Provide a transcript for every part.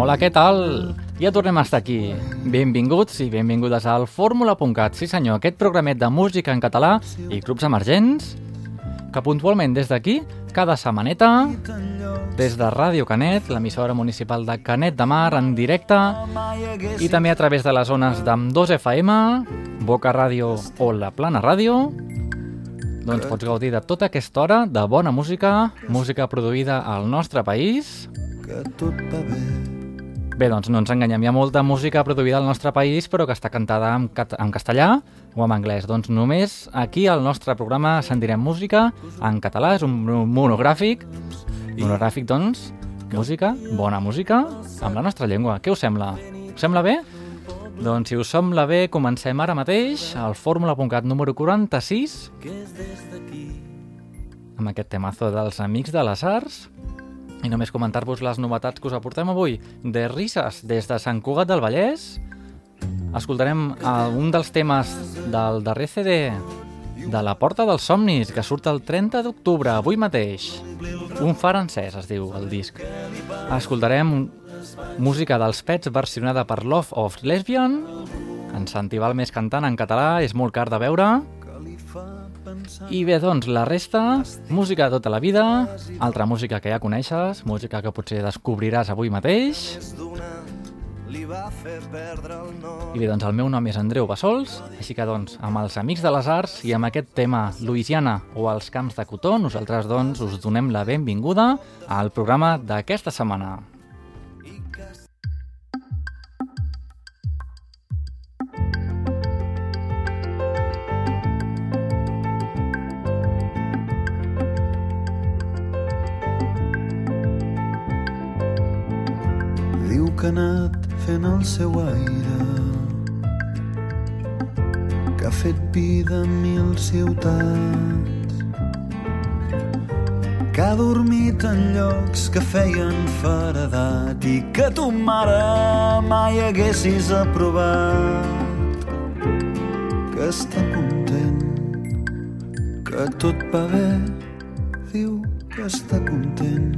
Hola, què tal? Ja tornem a estar aquí. Benvinguts i benvingudes al Fórmula.cat. Sí senyor, aquest programet de música en català i grups emergents que puntualment des d'aquí, cada setmaneta, des de Ràdio Canet, l'emissora municipal de Canet de Mar, en directe, i també a través de les zones d'AM 2 FM, Boca Ràdio o La Plana Ràdio, doncs pots gaudir de tota aquesta hora de bona música, música produïda al nostre país. Que tot va bé. Bé, doncs no ens enganyem, hi ha molta música produïda al nostre país però que està cantada en, cat en castellà o en anglès. Doncs només aquí al nostre programa sentirem música en català, és un monogràfic, monogràfic doncs, música, bona música, amb la nostra llengua. Què us sembla? Us sembla bé? Doncs si us sembla bé, comencem ara mateix al Fórmula.cat número 46 amb aquest temazo dels Amics de les Arts i només comentar-vos les novetats que us aportem avui. De risses des de Sant Cugat del Vallès. Escoltarem un dels temes del darrer CD de La Porta dels Somnis, que surt el 30 d'octubre, avui mateix. Un far encès, es diu el disc. Escoltarem música dels Pets versionada per Love of Lesbian. En Santi Balmes cantant en català, és molt car de veure. I bé, doncs, la resta, música de tota la vida, altra música que ja coneixes, música que potser descobriràs avui mateix. I bé, doncs el meu nom és Andreu Bassols, així que doncs amb els Amics de les Arts i amb aquest tema Louisiana o els camps de cotó, nosaltres doncs us donem la benvinguda al programa d'aquesta setmana. El seu aire que ha fet vida a mil ciutats que ha dormit en llocs que feien faredat i que tu, mare, mai haguessis aprovat. Que està content que tot va bé diu que està content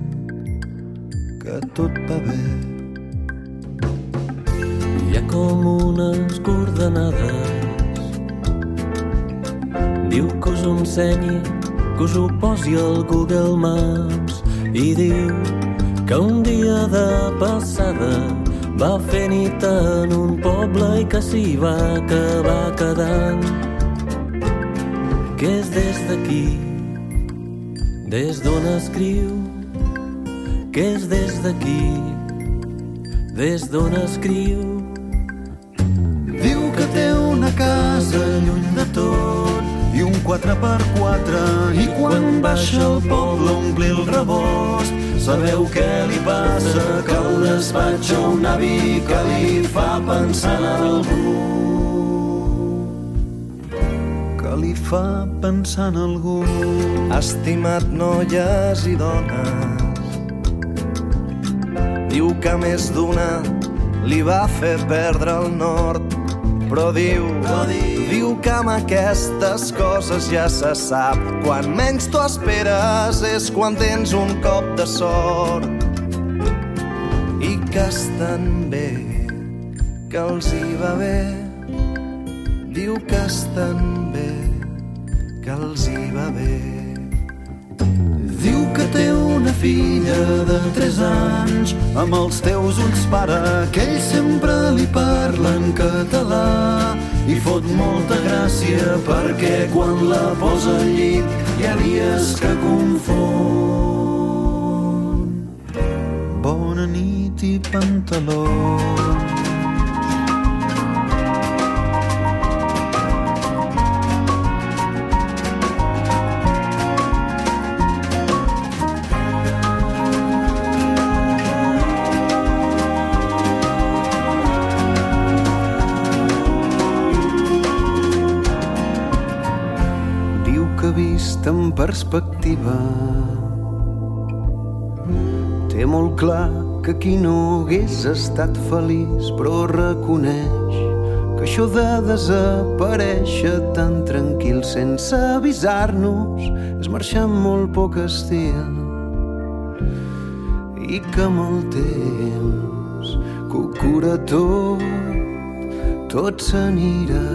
que tot va bé com unes coordenades. Diu que us ho ensenyi, que us ho posi al Google Maps i diu que un dia de passada va fer nit en un poble i que s'hi va acabar quedant. Que és des d'aquí des d'on escriu que és des d'aquí des d'on escriu 4x4 i quan baixa al poble a omplir el rebost. Sabeu què li passa? Que al despatx a un avi que li fa pensar en algú. Que li fa pensar en algú. Estimat noies i dones Diu que més d'una li va fer perdre el nord però diu, però diu, diu que amb aquestes coses ja se sap. Quan menys t'ho esperes és quan tens un cop de sort. I que estan bé que els hi va bé. Diu que estan bé que els hi va bé Diu que té una filla de 3 anys. Amb els teus ulls pare que ell sempre li parla en català. I fot molta gràcia perquè quan la posa al llit hi ha dies que confon. Bona nit i pantalons perspectiva té molt clar que qui no hagués estat feliç però reconeix que això de desaparèixer tan tranquil sense avisar-nos és marxar amb molt poc estil i que amb el temps que ho cura tot, tot s'anirà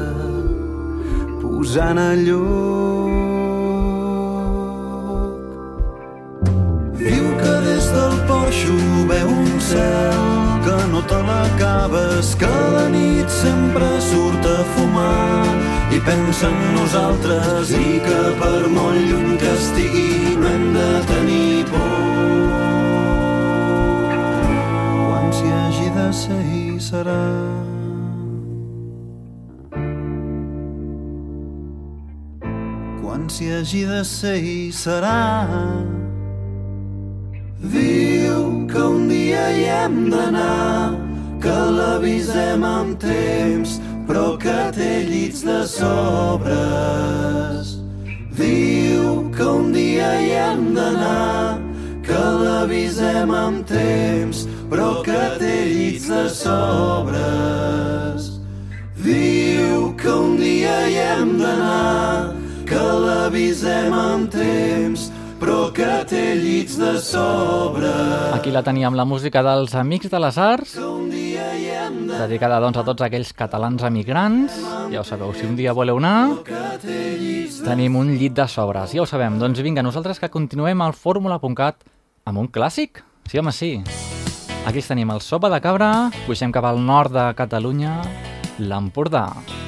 posant a lloc. Veu un cel que no te l'acabes, que la nit sempre surt a fumar i pensa en nosaltres i que per molt lluny que estigui no hem de tenir por. Quan s'hi hagi de ser hi serà. Quan s'hi hagi de ser hi serà. Diu que un dia hi hem d'anar, que l'avisem amb temps, però que té llits de sobres. Diu que un dia hi hem d'anar, que l'avisem amb temps, però que té llits de sobres. Diu que un dia hi hem d'anar, que l'avisem amb temps, però que té llits de sobre. Aquí la teníem, la música dels Amics de les Arts, dedicada doncs, a tots aquells catalans emigrants. Ja ho sabeu, si un dia voleu anar, tenim un llit de sobres. Ja ho sabem. Doncs vinga, nosaltres que continuem al fórmula.cat amb un clàssic. Sí, home, sí. Aquí tenim el Sopa de Cabra, pugem cap al nord de Catalunya, l'Empordà. Nascut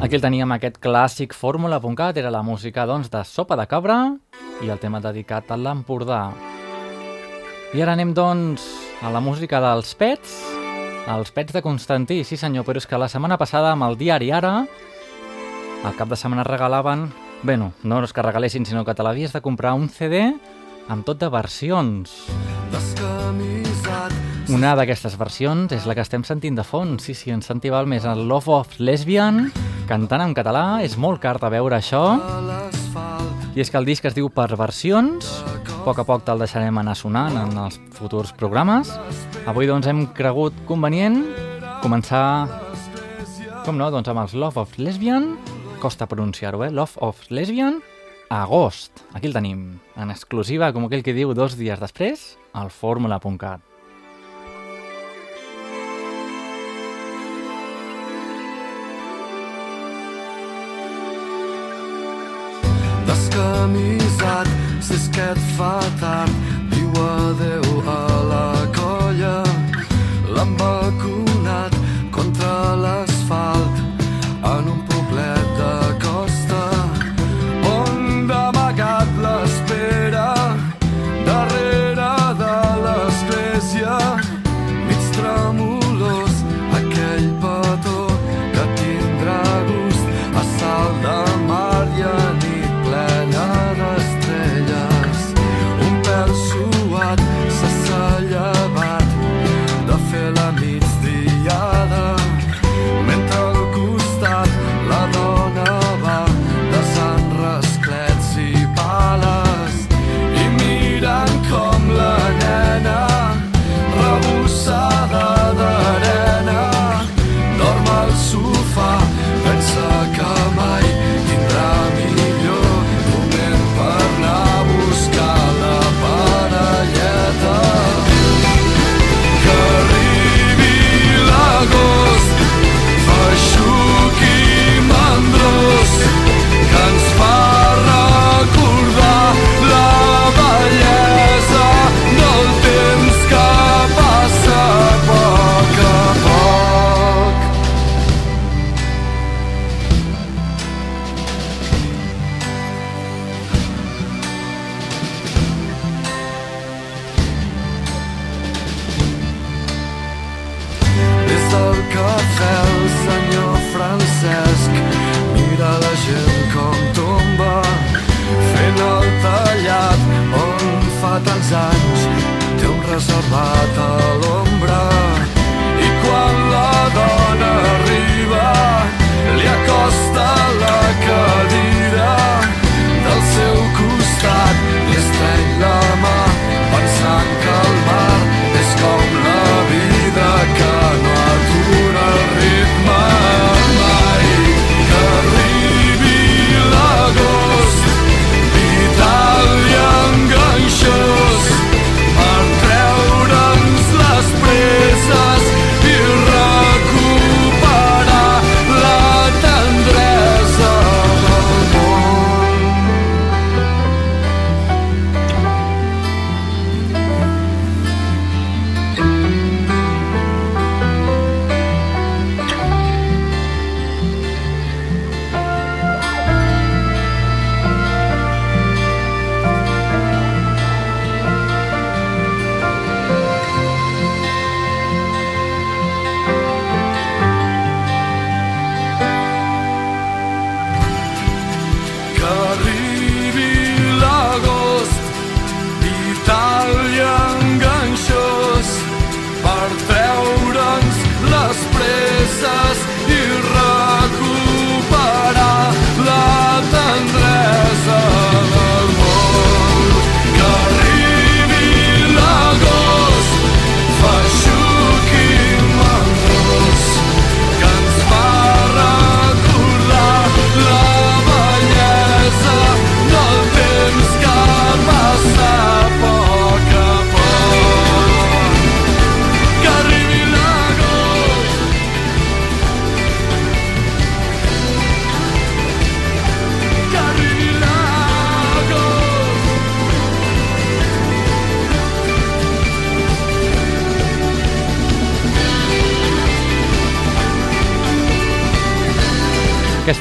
Aquí el teníem, aquest clàssic fórmula.cat, era la música doncs, de Sopa de Cabra i el tema dedicat a l'Empordà. I ara anem doncs a la música dels Pets, els Pets de Constantí, sí senyor, però és que la setmana passada amb el diari Ara, al cap de setmana regalaven, bé no, és que regalessin, sinó que te l'havies de comprar un CD amb tot de versions. Una d'aquestes versions és la que estem sentint de fons. Sí, sí, ens sentim val més el Love of Lesbian, cantant en català. És molt car de veure això. I és que el disc es diu Per versions. A poc a poc te'l deixarem anar sonant en els futurs programes. Avui, doncs, hem cregut convenient començar, com no, doncs amb els Love of Lesbian. Costa pronunciar-ho, eh? Love of Lesbian. Agost. Aquí el tenim. En exclusiva, com aquell que diu, dos dies després, al fórmula.cat. camisat si és que et fa tard diu adeu a la colla. L'embacut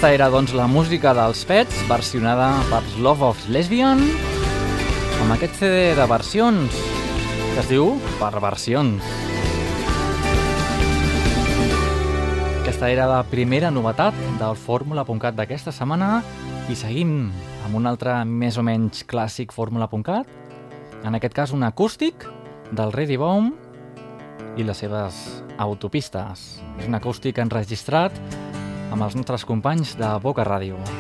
Era doncs la música dels Pets, versionada per Love of Lesbian, amb aquest CD de versions, que es diu Per Versions. Aquesta era la primera novetat del fórmula.cat d'aquesta setmana i seguim amb un altre més o menys clàssic fórmula.cat, en aquest cas un acústic del Ready Bomb i les seves autopistes. És un acústic enregistrat amb els nostres companys de Boca Ràdio.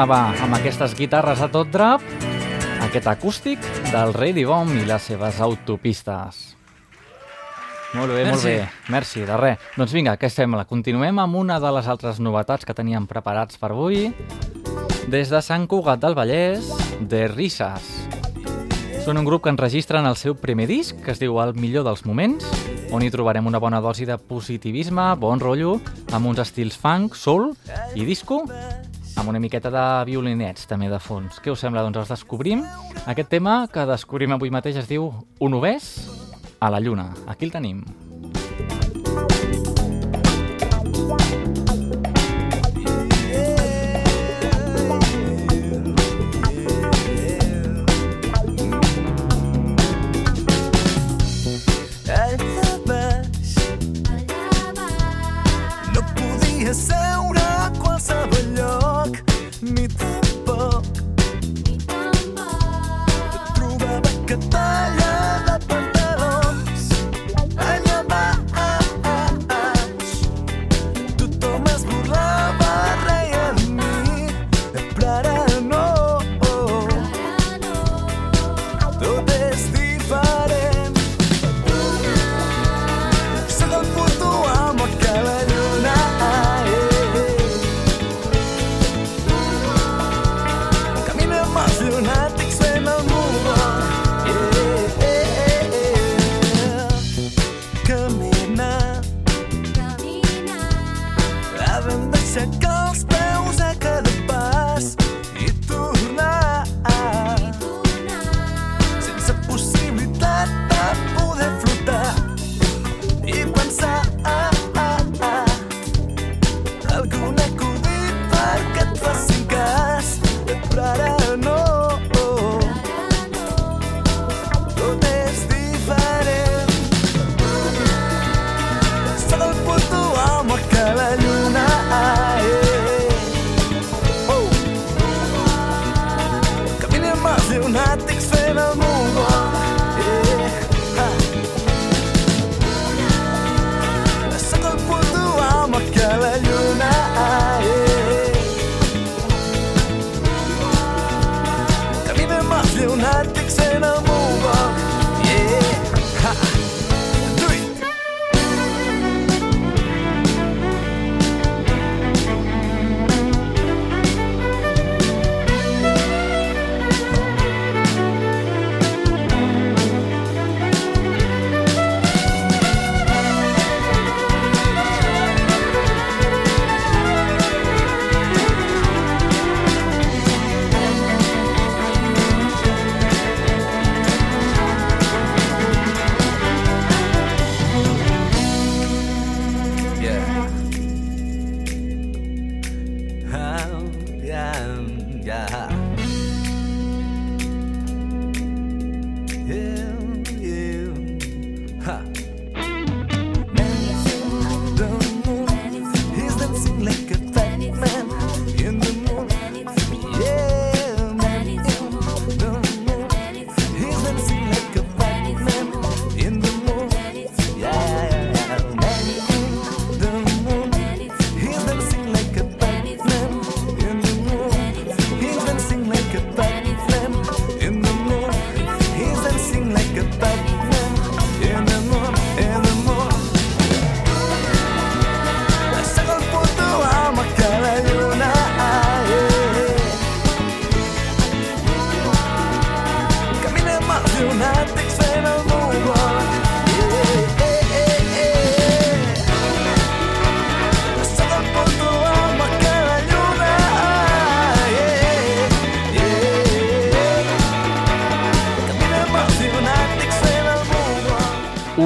Sonava amb aquestes guitarres a tot drap, aquest acústic del Rei Dibom i les seves autopistes. Molt bé, molt Merci. bé. Merci, de res. Doncs vinga, què sembla? Continuem amb una de les altres novetats que teníem preparats per avui. Des de Sant Cugat del Vallès, de Risses. Són un grup que enregistren el seu primer disc, que es diu El millor dels moments, on hi trobarem una bona dosi de positivisme, bon rotllo, amb uns estils funk, soul i disco, amb una miqueta de violinets també de fons. Què us sembla? Doncs els descobrim. Aquest tema que descobrim avui mateix es diu Un ovès a la lluna. Aquí el tenim. Allà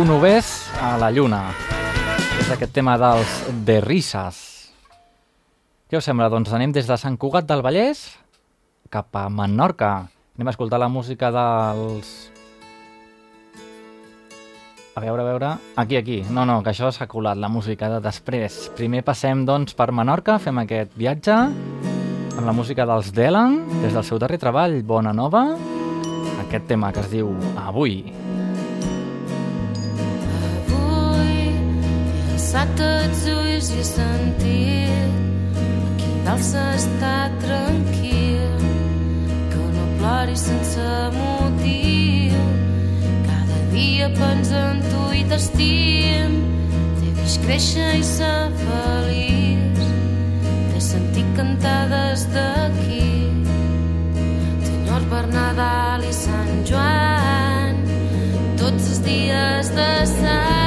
només a la lluna. És aquest tema dels de risses. Què us sembla? Doncs anem des de Sant Cugat del Vallès cap a Menorca. Anem a escoltar la música dels... A veure, a veure... Aquí, aquí. No, no, que això s'ha colat, la música de després. Primer passem, doncs, per Menorca, fem aquest viatge amb la música dels Delan, des del seu darrer treball, Bona Nova, aquest tema que es diu Avui. Avui alçat els ulls i he sentit aquí dalt s'està tranquil que no ploris sense motiu. Cada dia penso en tu i t'estim t'he vist créixer i ser feliç t'he sentit cantar des d'aquí. Senyor per Nadal i Sant Joan tots els dies de Sant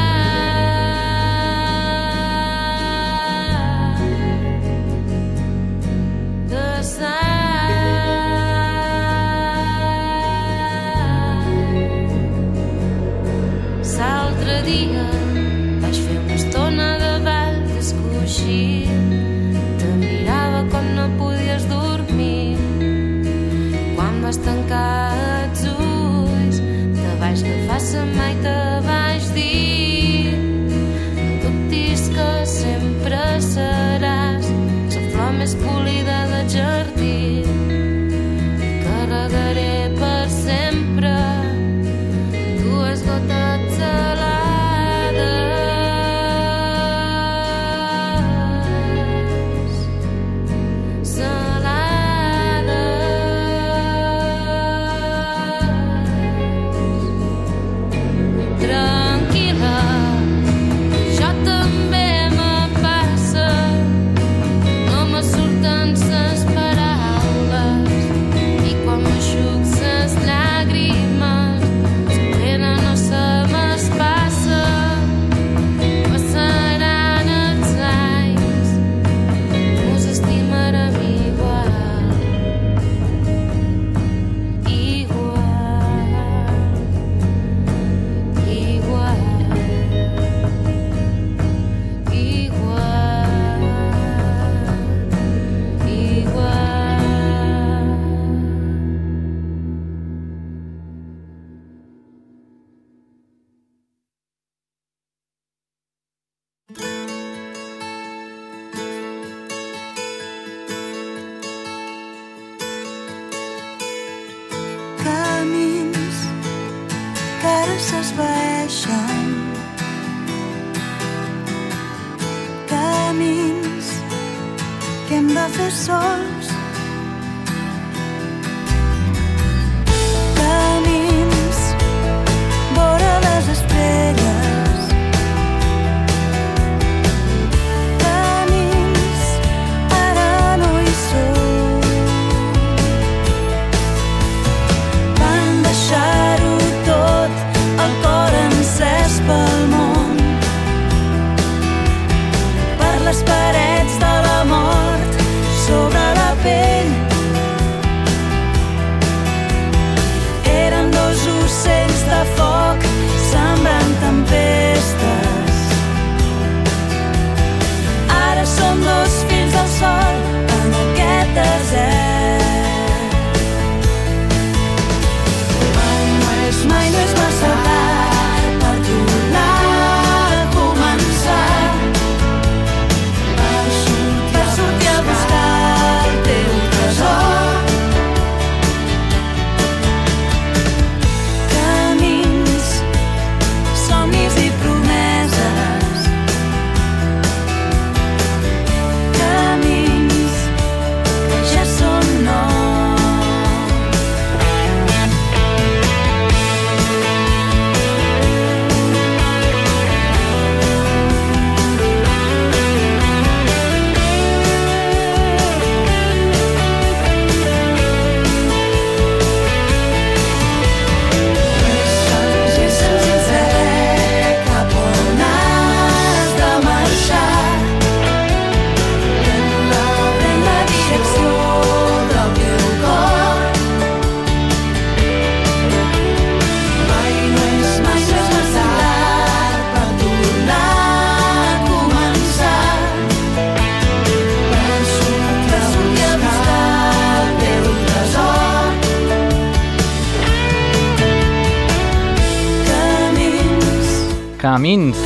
Camins.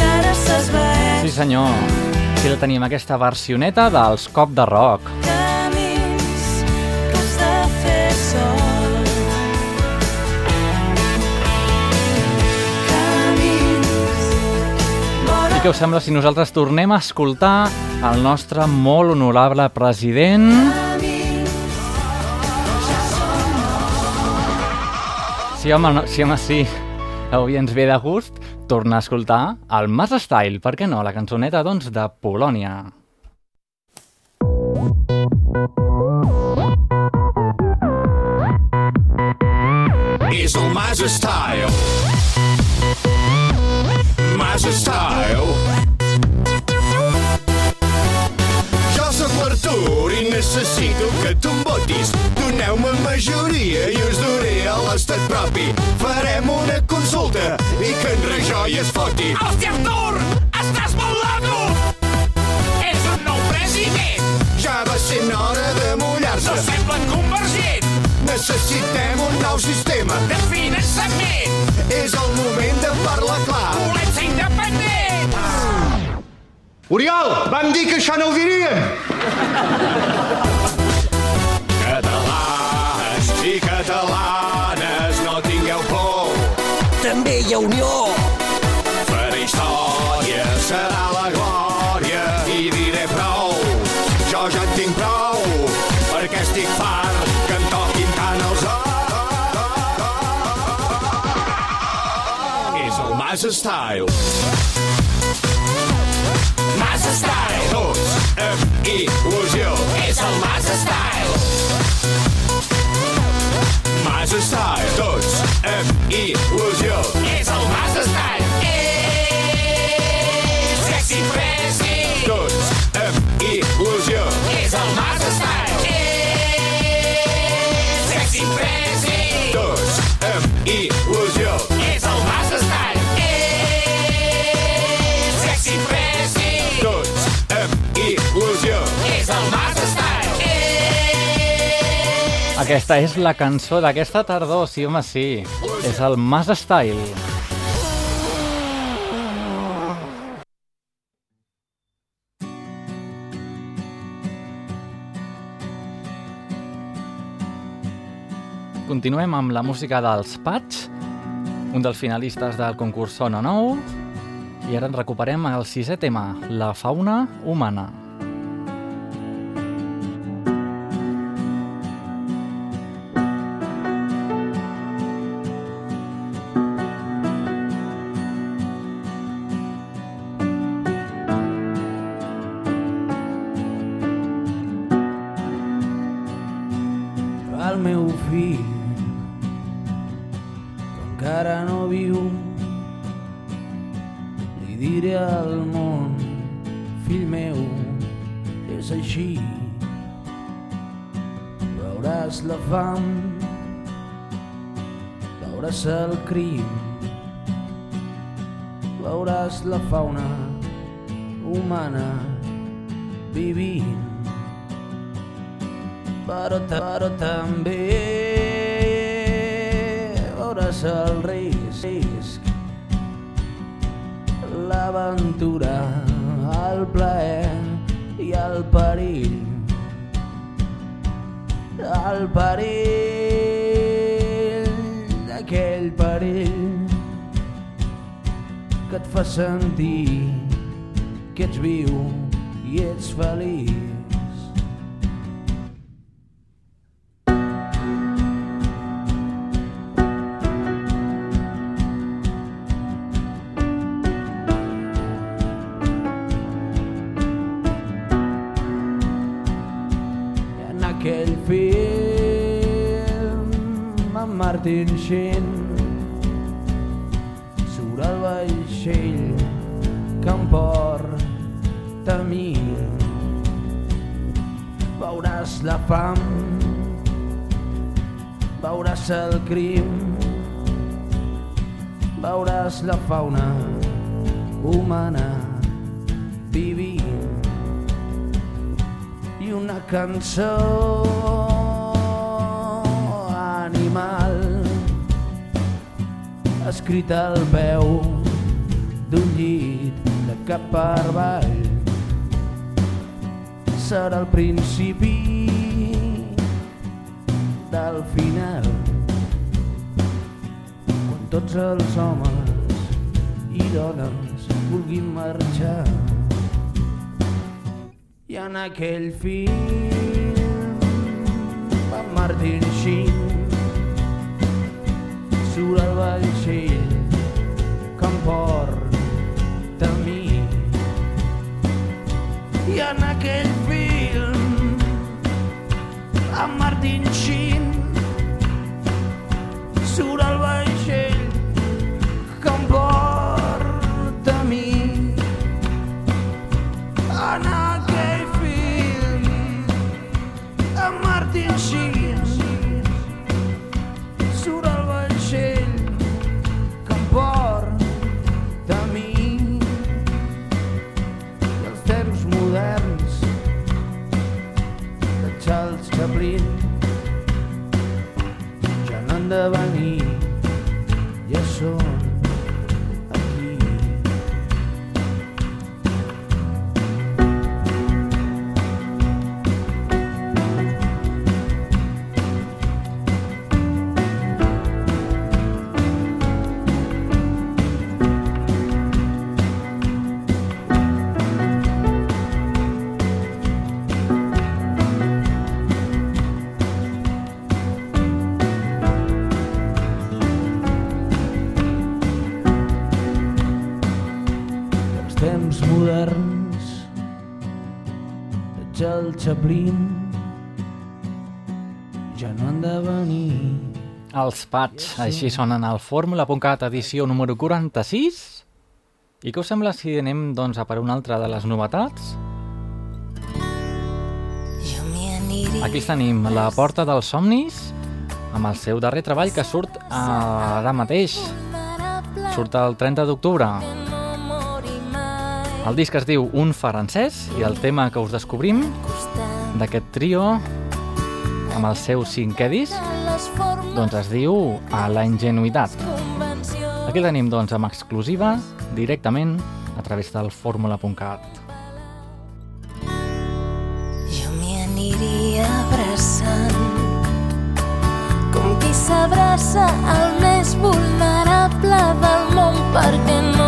Sí senyor. Aquí la tenim, aquesta versioneta dels Cop de Rock. Camins que has de fer sol. Camins vora I què us sembla si nosaltres tornem a escoltar el nostre molt honorable president? camins Sí, home, no, sí, home, sí. Avui ens ve de gust tornar a escoltar el Mas Style, per què no? La cançoneta, doncs, de Polònia. és el Massa Style. Massa Style. Jo sóc l'Artur i necessito que tu em votis. Doneu-me majoria i us duré a l'estat propi. Farem una consulta i que en Rajoy es foti. Hòstia, Artur! Estàs molt loco! És un nou president! Ja va sent hora de mullar-se. No semblen convergent! Necessitem un nou sistema. De finançament! És el moment de parlar clar. Volem ser independents! Oriol, vam dir que això no ho diríem. Catalans i catalanes, no tingueu por. També hi ha unió. Faré història, serà la glòria i diré prou. Jo ja en tinc prou, perquè estic fart que em toquin tant els És el Mas Style. Il·lusió. És el Massa Style! Mas Style. Tots amb il·lusió. Aquesta és la cançó d'aquesta tardor, sí, home, sí. És el Mas Style. Continuem amb la música dels Patch, un dels finalistes del concurs Sona Nou, i ara en recuperem el sisè tema, la fauna humana. L'aventura, el plaer i el perill. El perill, aquell perill que et fa sentir que ets viu i ets feliç. Sheen surt el vaixell que em porta a mi. Veuràs la fam veuràs el crim veuràs la fauna humana vivint. I una cançó escrita al peu d'un llit de cap per avall serà el principi del final quan tots els homes i dones vulguin marxar. I en aquell film va Martin Sheen surt el vaixell que em porta a mi. I en aquell film amb Martin Sheen Chaplin ja no han de venir Els Pats, així sonen al Fórmula.cat edició número 46. I què us sembla si anem doncs, a per una altra de les novetats? Aquí tenim La Porta dels Somnis, amb el seu darrer treball que surt ara mateix. Surt el 30 d'octubre. El disc es diu Un francès i el tema que us descobrim d'aquest trio amb el seu cinquè disc doncs es diu A la ingenuïtat. Aquí tenim doncs amb exclusiva directament a través del fórmula.cat. Jo m'hi aniria abraçant com qui s'abraça al més vulnerable del món perquè no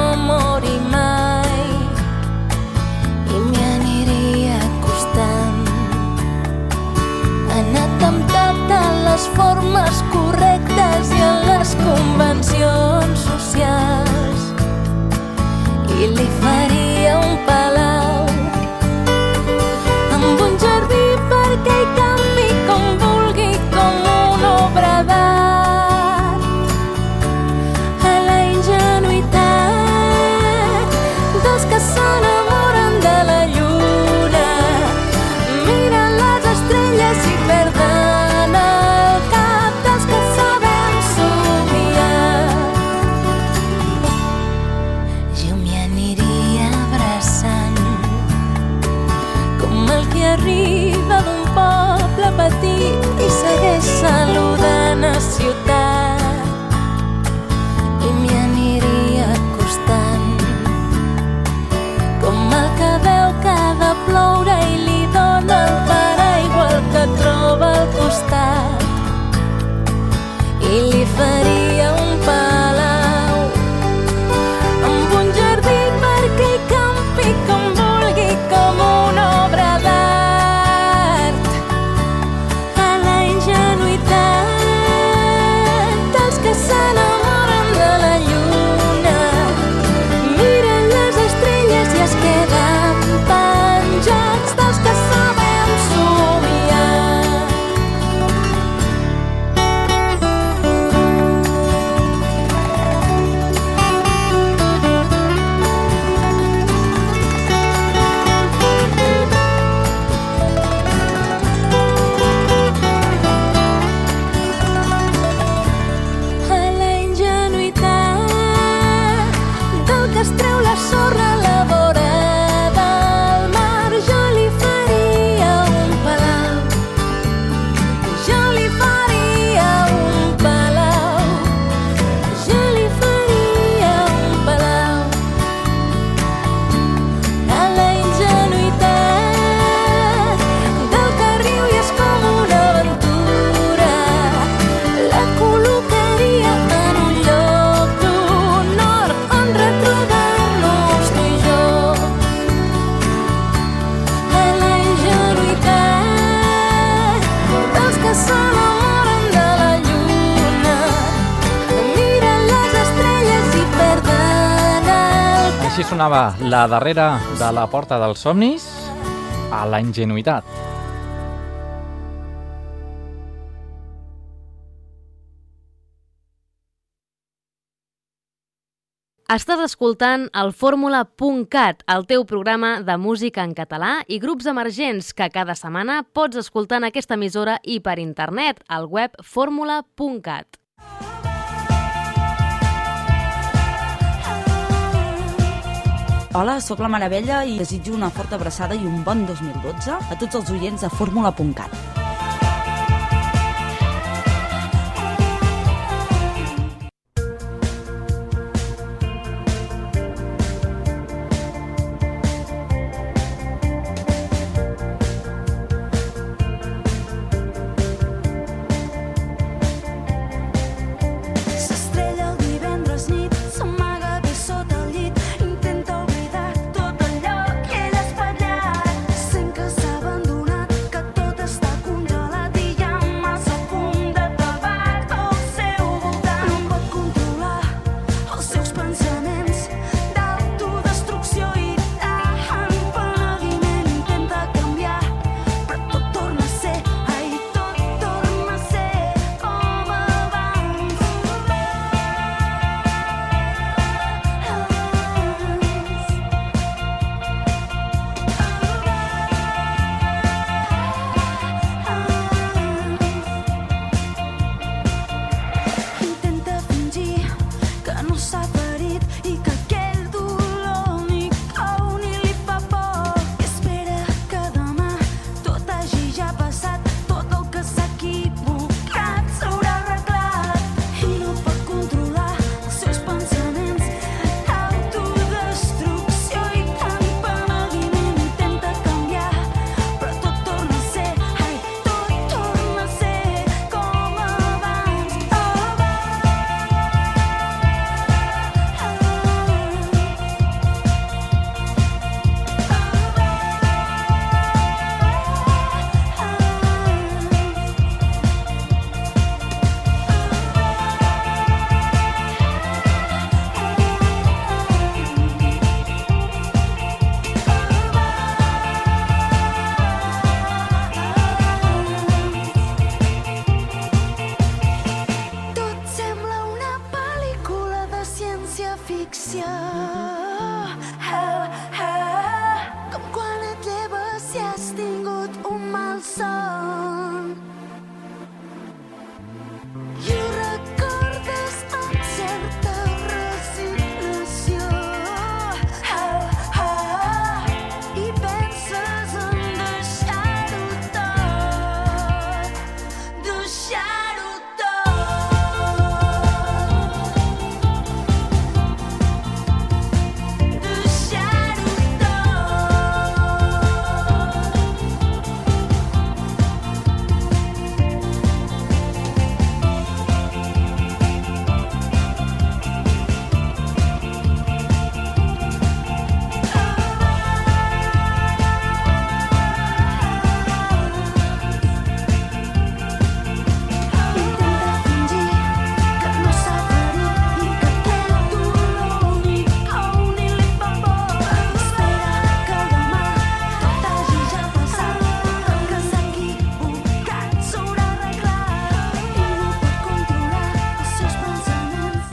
sonava la darrera de la Porta dels Somnis a la ingenuïtat. Estàs escoltant el fórmula.cat, el teu programa de música en català i grups emergents que cada setmana pots escoltar en aquesta emissora i per internet al web fórmula.cat. Hola, sóc la Maravella i desitjo una forta abraçada i un bon 2012 a tots els oients de fórmula.cat.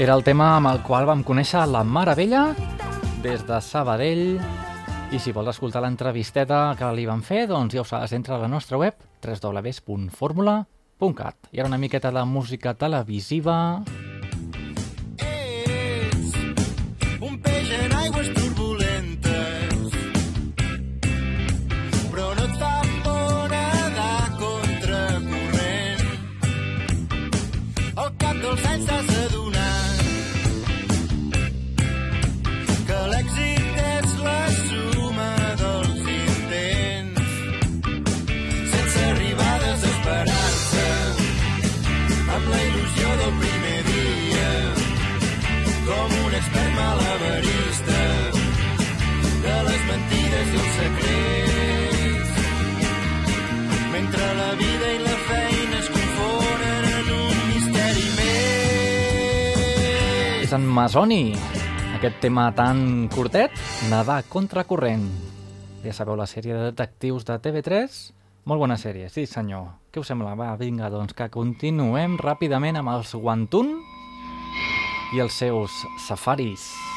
Era el tema amb el qual vam conèixer la Mare Vella des de Sabadell. I si vols escoltar l'entrevisteta que li van fer, doncs ja ho saps, entra a la nostra web www.formula.cat. I ara una miqueta de música televisiva... Amazoni. Aquest tema tan curtet, nedar contracorrent. Ja sabeu la sèrie de detectius de TV3? Molt bona sèrie, sí senyor. Què us sembla? Va, vinga, doncs que continuem ràpidament amb els Guantun i els seus safaris. Safaris.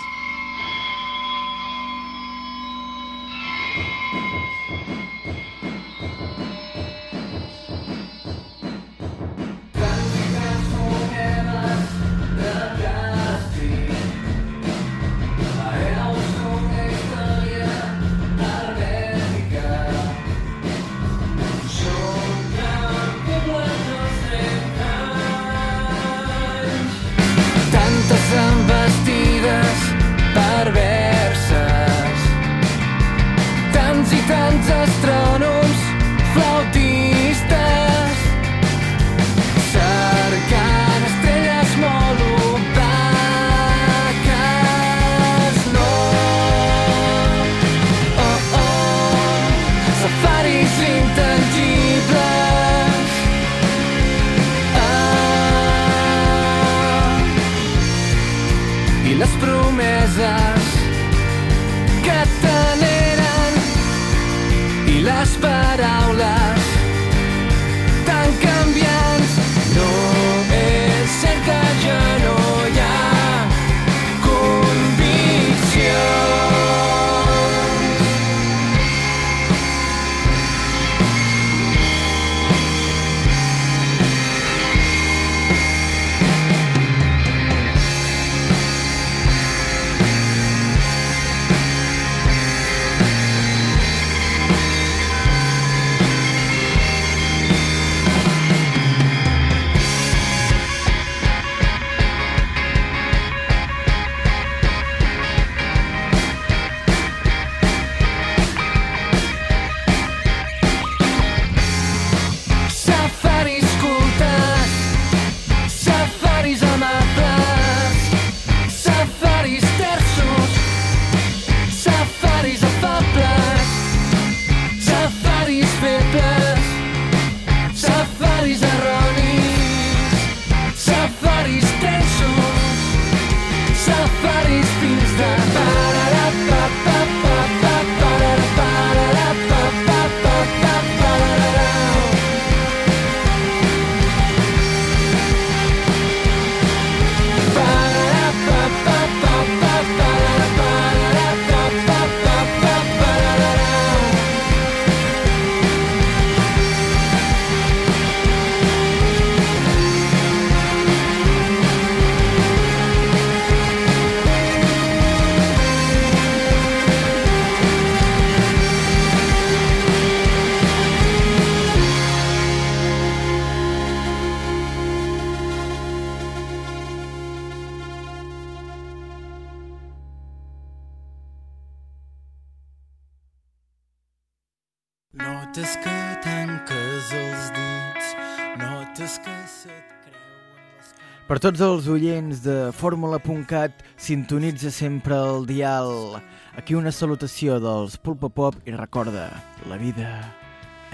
Tots els oients de Fórmula.cat, sintonitza sempre el dial. Aquí una salutació dels Pulpa Pop i recorda, la vida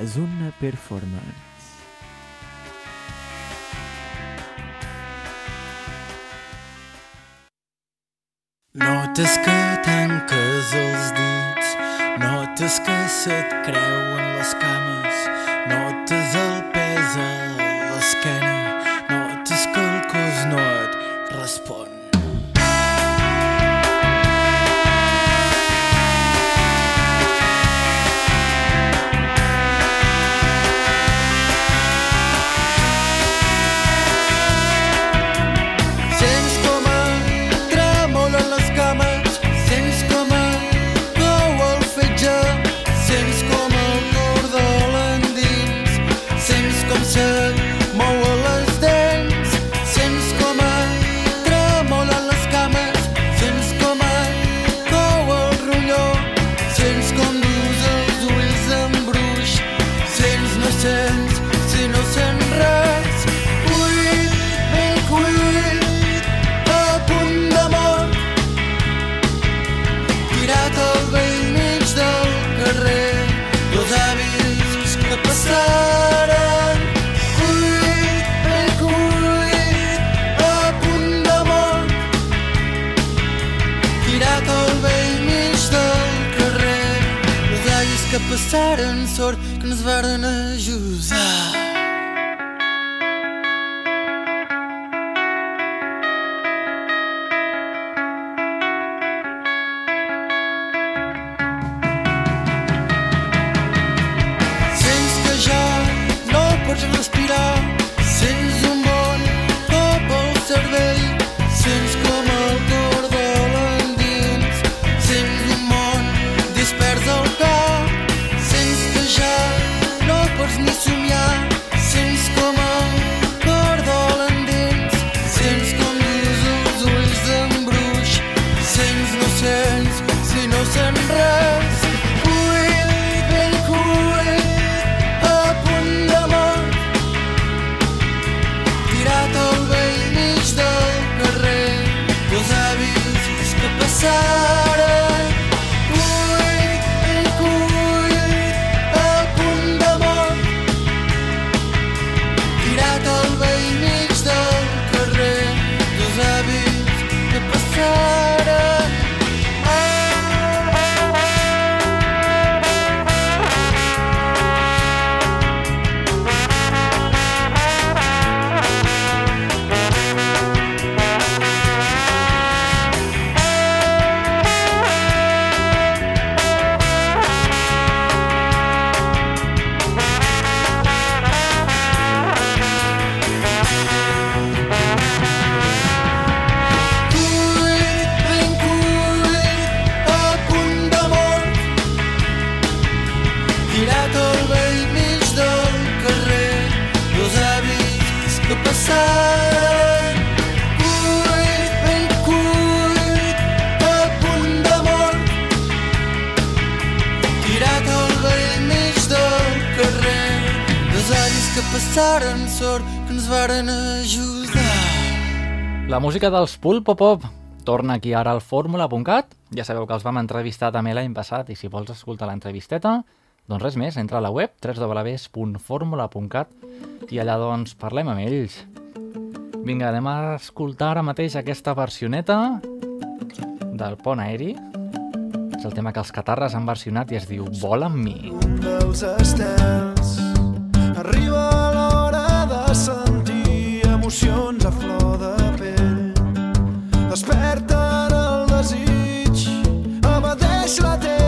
és una performance. Notes que tanques els dits, notes que se't creuen les cames, passaren sort que ens varen ajudar. La música dels Pulpo Pop torna aquí ara al fórmula.cat. Ja sabeu que els vam entrevistar també l'any passat i si vols escoltar l'entrevisteta, doncs res més, entra a la web www.formula.cat i allà doncs parlem amb ells. Vinga, anem a escoltar ara mateix aquesta versioneta del pont aeri. És el tema que els catarres han versionat i es diu Vola amb mi. dels estels. Arriba l'hora de sentir emocions a flor szlaty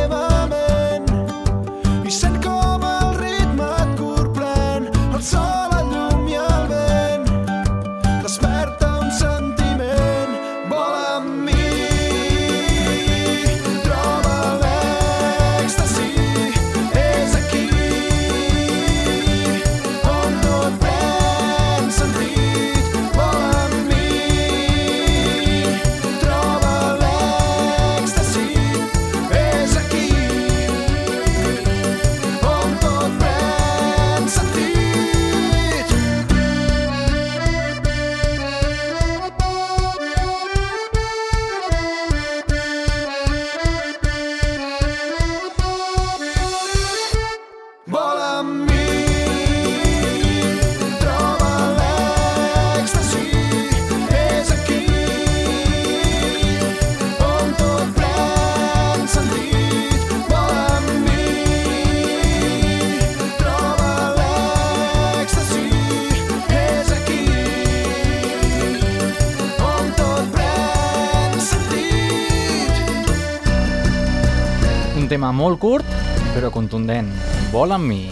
molt curt, però contundent. Vol amb mi.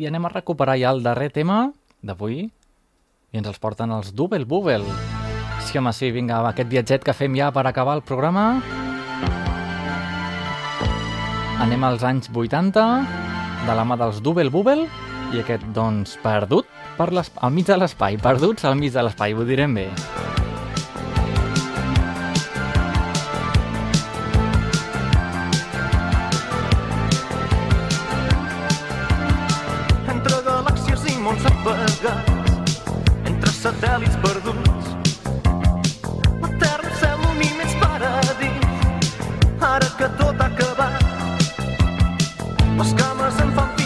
I anem a recuperar ja el darrer tema d'avui i ens els porten els Double Bubble. Sí, home, sí, vinga, va, aquest viatget que fem ja per acabar el programa. Anem als anys 80, de la mà dels Double Bubble, i aquest, doncs, perdut per al mig de l'espai, perduts al mig de l'espai, ho direm bé. Satèl·lits perduts. La terra sembla un immens paradís, ara que tot ha acabat. Les cames em fan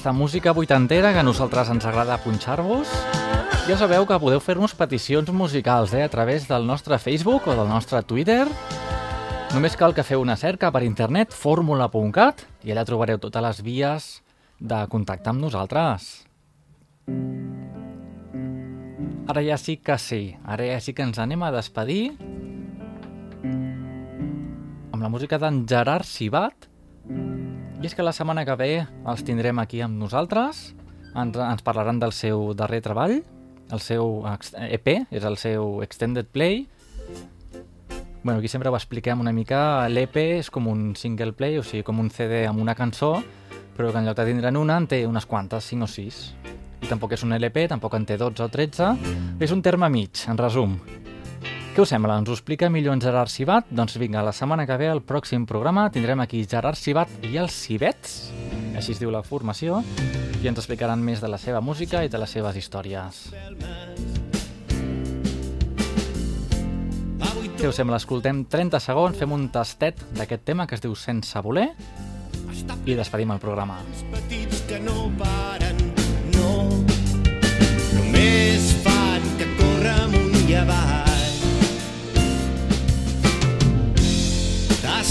aquesta música vuitantera que a nosaltres ens agrada punxar-vos. Ja sabeu que podeu fer-nos peticions musicals eh, a través del nostre Facebook o del nostre Twitter. Només cal que feu una cerca per internet, fórmula.cat, i allà trobareu totes les vies de contactar amb nosaltres. Ara ja sí que sí, ara ja sí que ens anem a despedir amb la música d'en Gerard Cibat, i és que la setmana que ve els tindrem aquí amb nosaltres, ens, ens parlaran del seu darrer treball, el seu EP, és el seu Extended Play. Bueno, aquí sempre ho expliquem una mica, l'EP és com un single play, o sigui, com un CD amb una cançó, però que en lloc de tindre'n una en té unes quantes, 5 o 6. I tampoc és un LP, tampoc en té 12 o 13, és un terme mig, en resum. Què us sembla? Ens ho explica millor en Gerard Cibat? Doncs vinga, la setmana que ve, al pròxim programa, tindrem aquí Gerard Cibat i els Cibets, així es diu la formació, i ens explicaran més de la seva música i de les seves històries. Què us sembla? Escoltem 30 segons, fem un tastet d'aquest tema que es diu Sense voler i despedim el programa. petits que no paren, no. Només fan que córrer amunt i avall.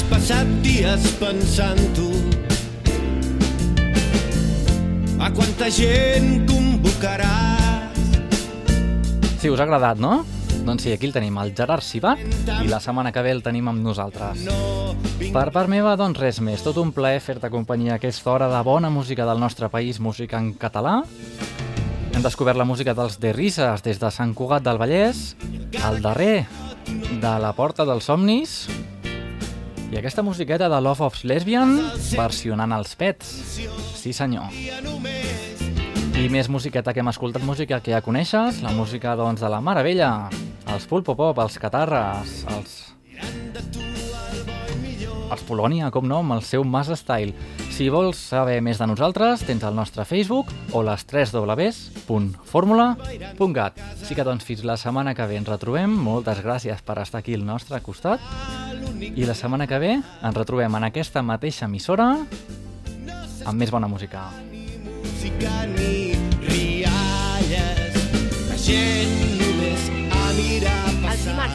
Passat dies pensant-ho. A quanta gent convocaràs? Si us ha agradat, no? Doncs sí, aquí el tenim, el Gerard Cibat, i la setmana que ve el tenim amb nosaltres. Per part meva, doncs res més. Tot un plaer fer-te companyia aquesta hora de bona música del nostre país, música en català. Hem descobert la música dels De Rises des de Sant Cugat del Vallès, al darrer de la Porta dels Somnis, i aquesta musiqueta de Love of Lesbian versionant els pets. Sí, senyor. I més musiqueta que hem escoltat, música que ja coneixes, la música doncs, de la Maravella, els Pulpo Pop, els Catarres, els... Els Polònia, com no, amb el seu Mas Style. Si vols saber més de nosaltres, tens el nostre Facebook o les 3 www.formula.cat. Així que doncs fins la setmana que ve ens retrobem. Moltes gràcies per estar aquí al nostre costat. I la setmana que ve ens retrobem en aquesta mateixa emissora amb més bona música. barca ni rialles. La gent